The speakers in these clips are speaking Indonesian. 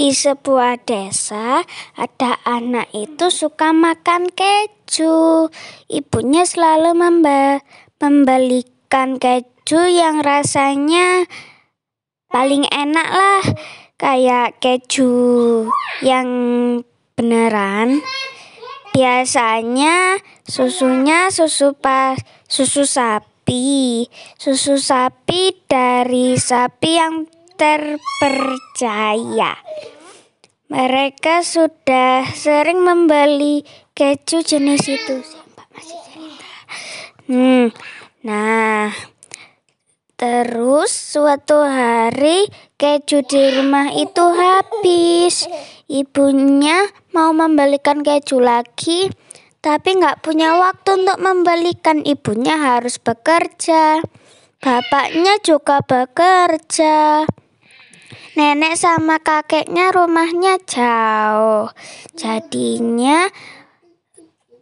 Di sebuah desa, ada anak itu suka makan keju. Ibunya selalu memba membelikan keju yang rasanya paling enak lah, kayak keju yang beneran. Biasanya susunya susu pas susu sapi, susu sapi dari sapi yang terpercaya. Mereka sudah sering membeli keju jenis itu. Hmm, nah, terus suatu hari keju di rumah itu habis. Ibunya mau membelikan keju lagi, tapi nggak punya waktu untuk membelikan. Ibunya harus bekerja. Bapaknya juga bekerja. Nenek sama kakeknya rumahnya jauh. Jadinya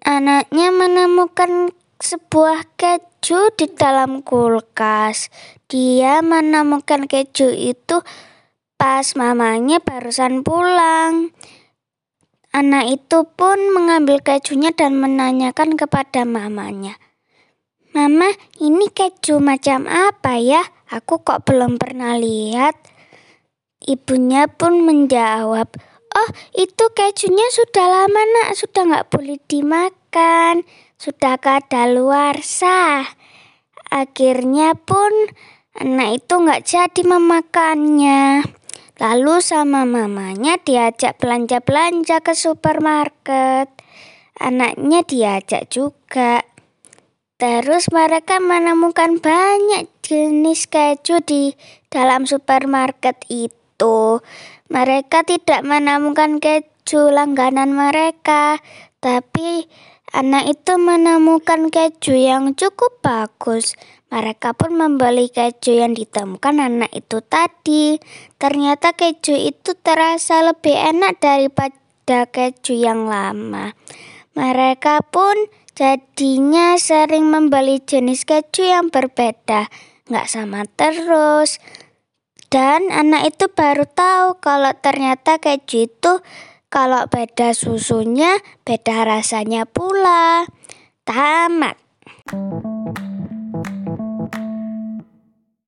anaknya menemukan sebuah keju di dalam kulkas. Dia menemukan keju itu pas mamanya barusan pulang. Anak itu pun mengambil kejunya dan menanyakan kepada mamanya. Mama, ini keju macam apa ya? Aku kok belum pernah lihat. Ibunya pun menjawab, Oh, itu kejunya sudah lama nak, sudah nggak boleh dimakan, sudah kadaluarsa. Akhirnya pun anak itu nggak jadi memakannya. Lalu sama mamanya diajak belanja-belanja ke supermarket. Anaknya diajak juga. Terus mereka menemukan banyak jenis keju di dalam supermarket itu. Mereka tidak menemukan keju langganan mereka, tapi anak itu menemukan keju yang cukup bagus. Mereka pun membeli keju yang ditemukan anak itu tadi. Ternyata keju itu terasa lebih enak daripada keju yang lama. Mereka pun Jadinya sering membeli jenis keju yang berbeda, nggak sama terus. Dan anak itu baru tahu kalau ternyata keju itu kalau beda susunya, beda rasanya pula. Tamat.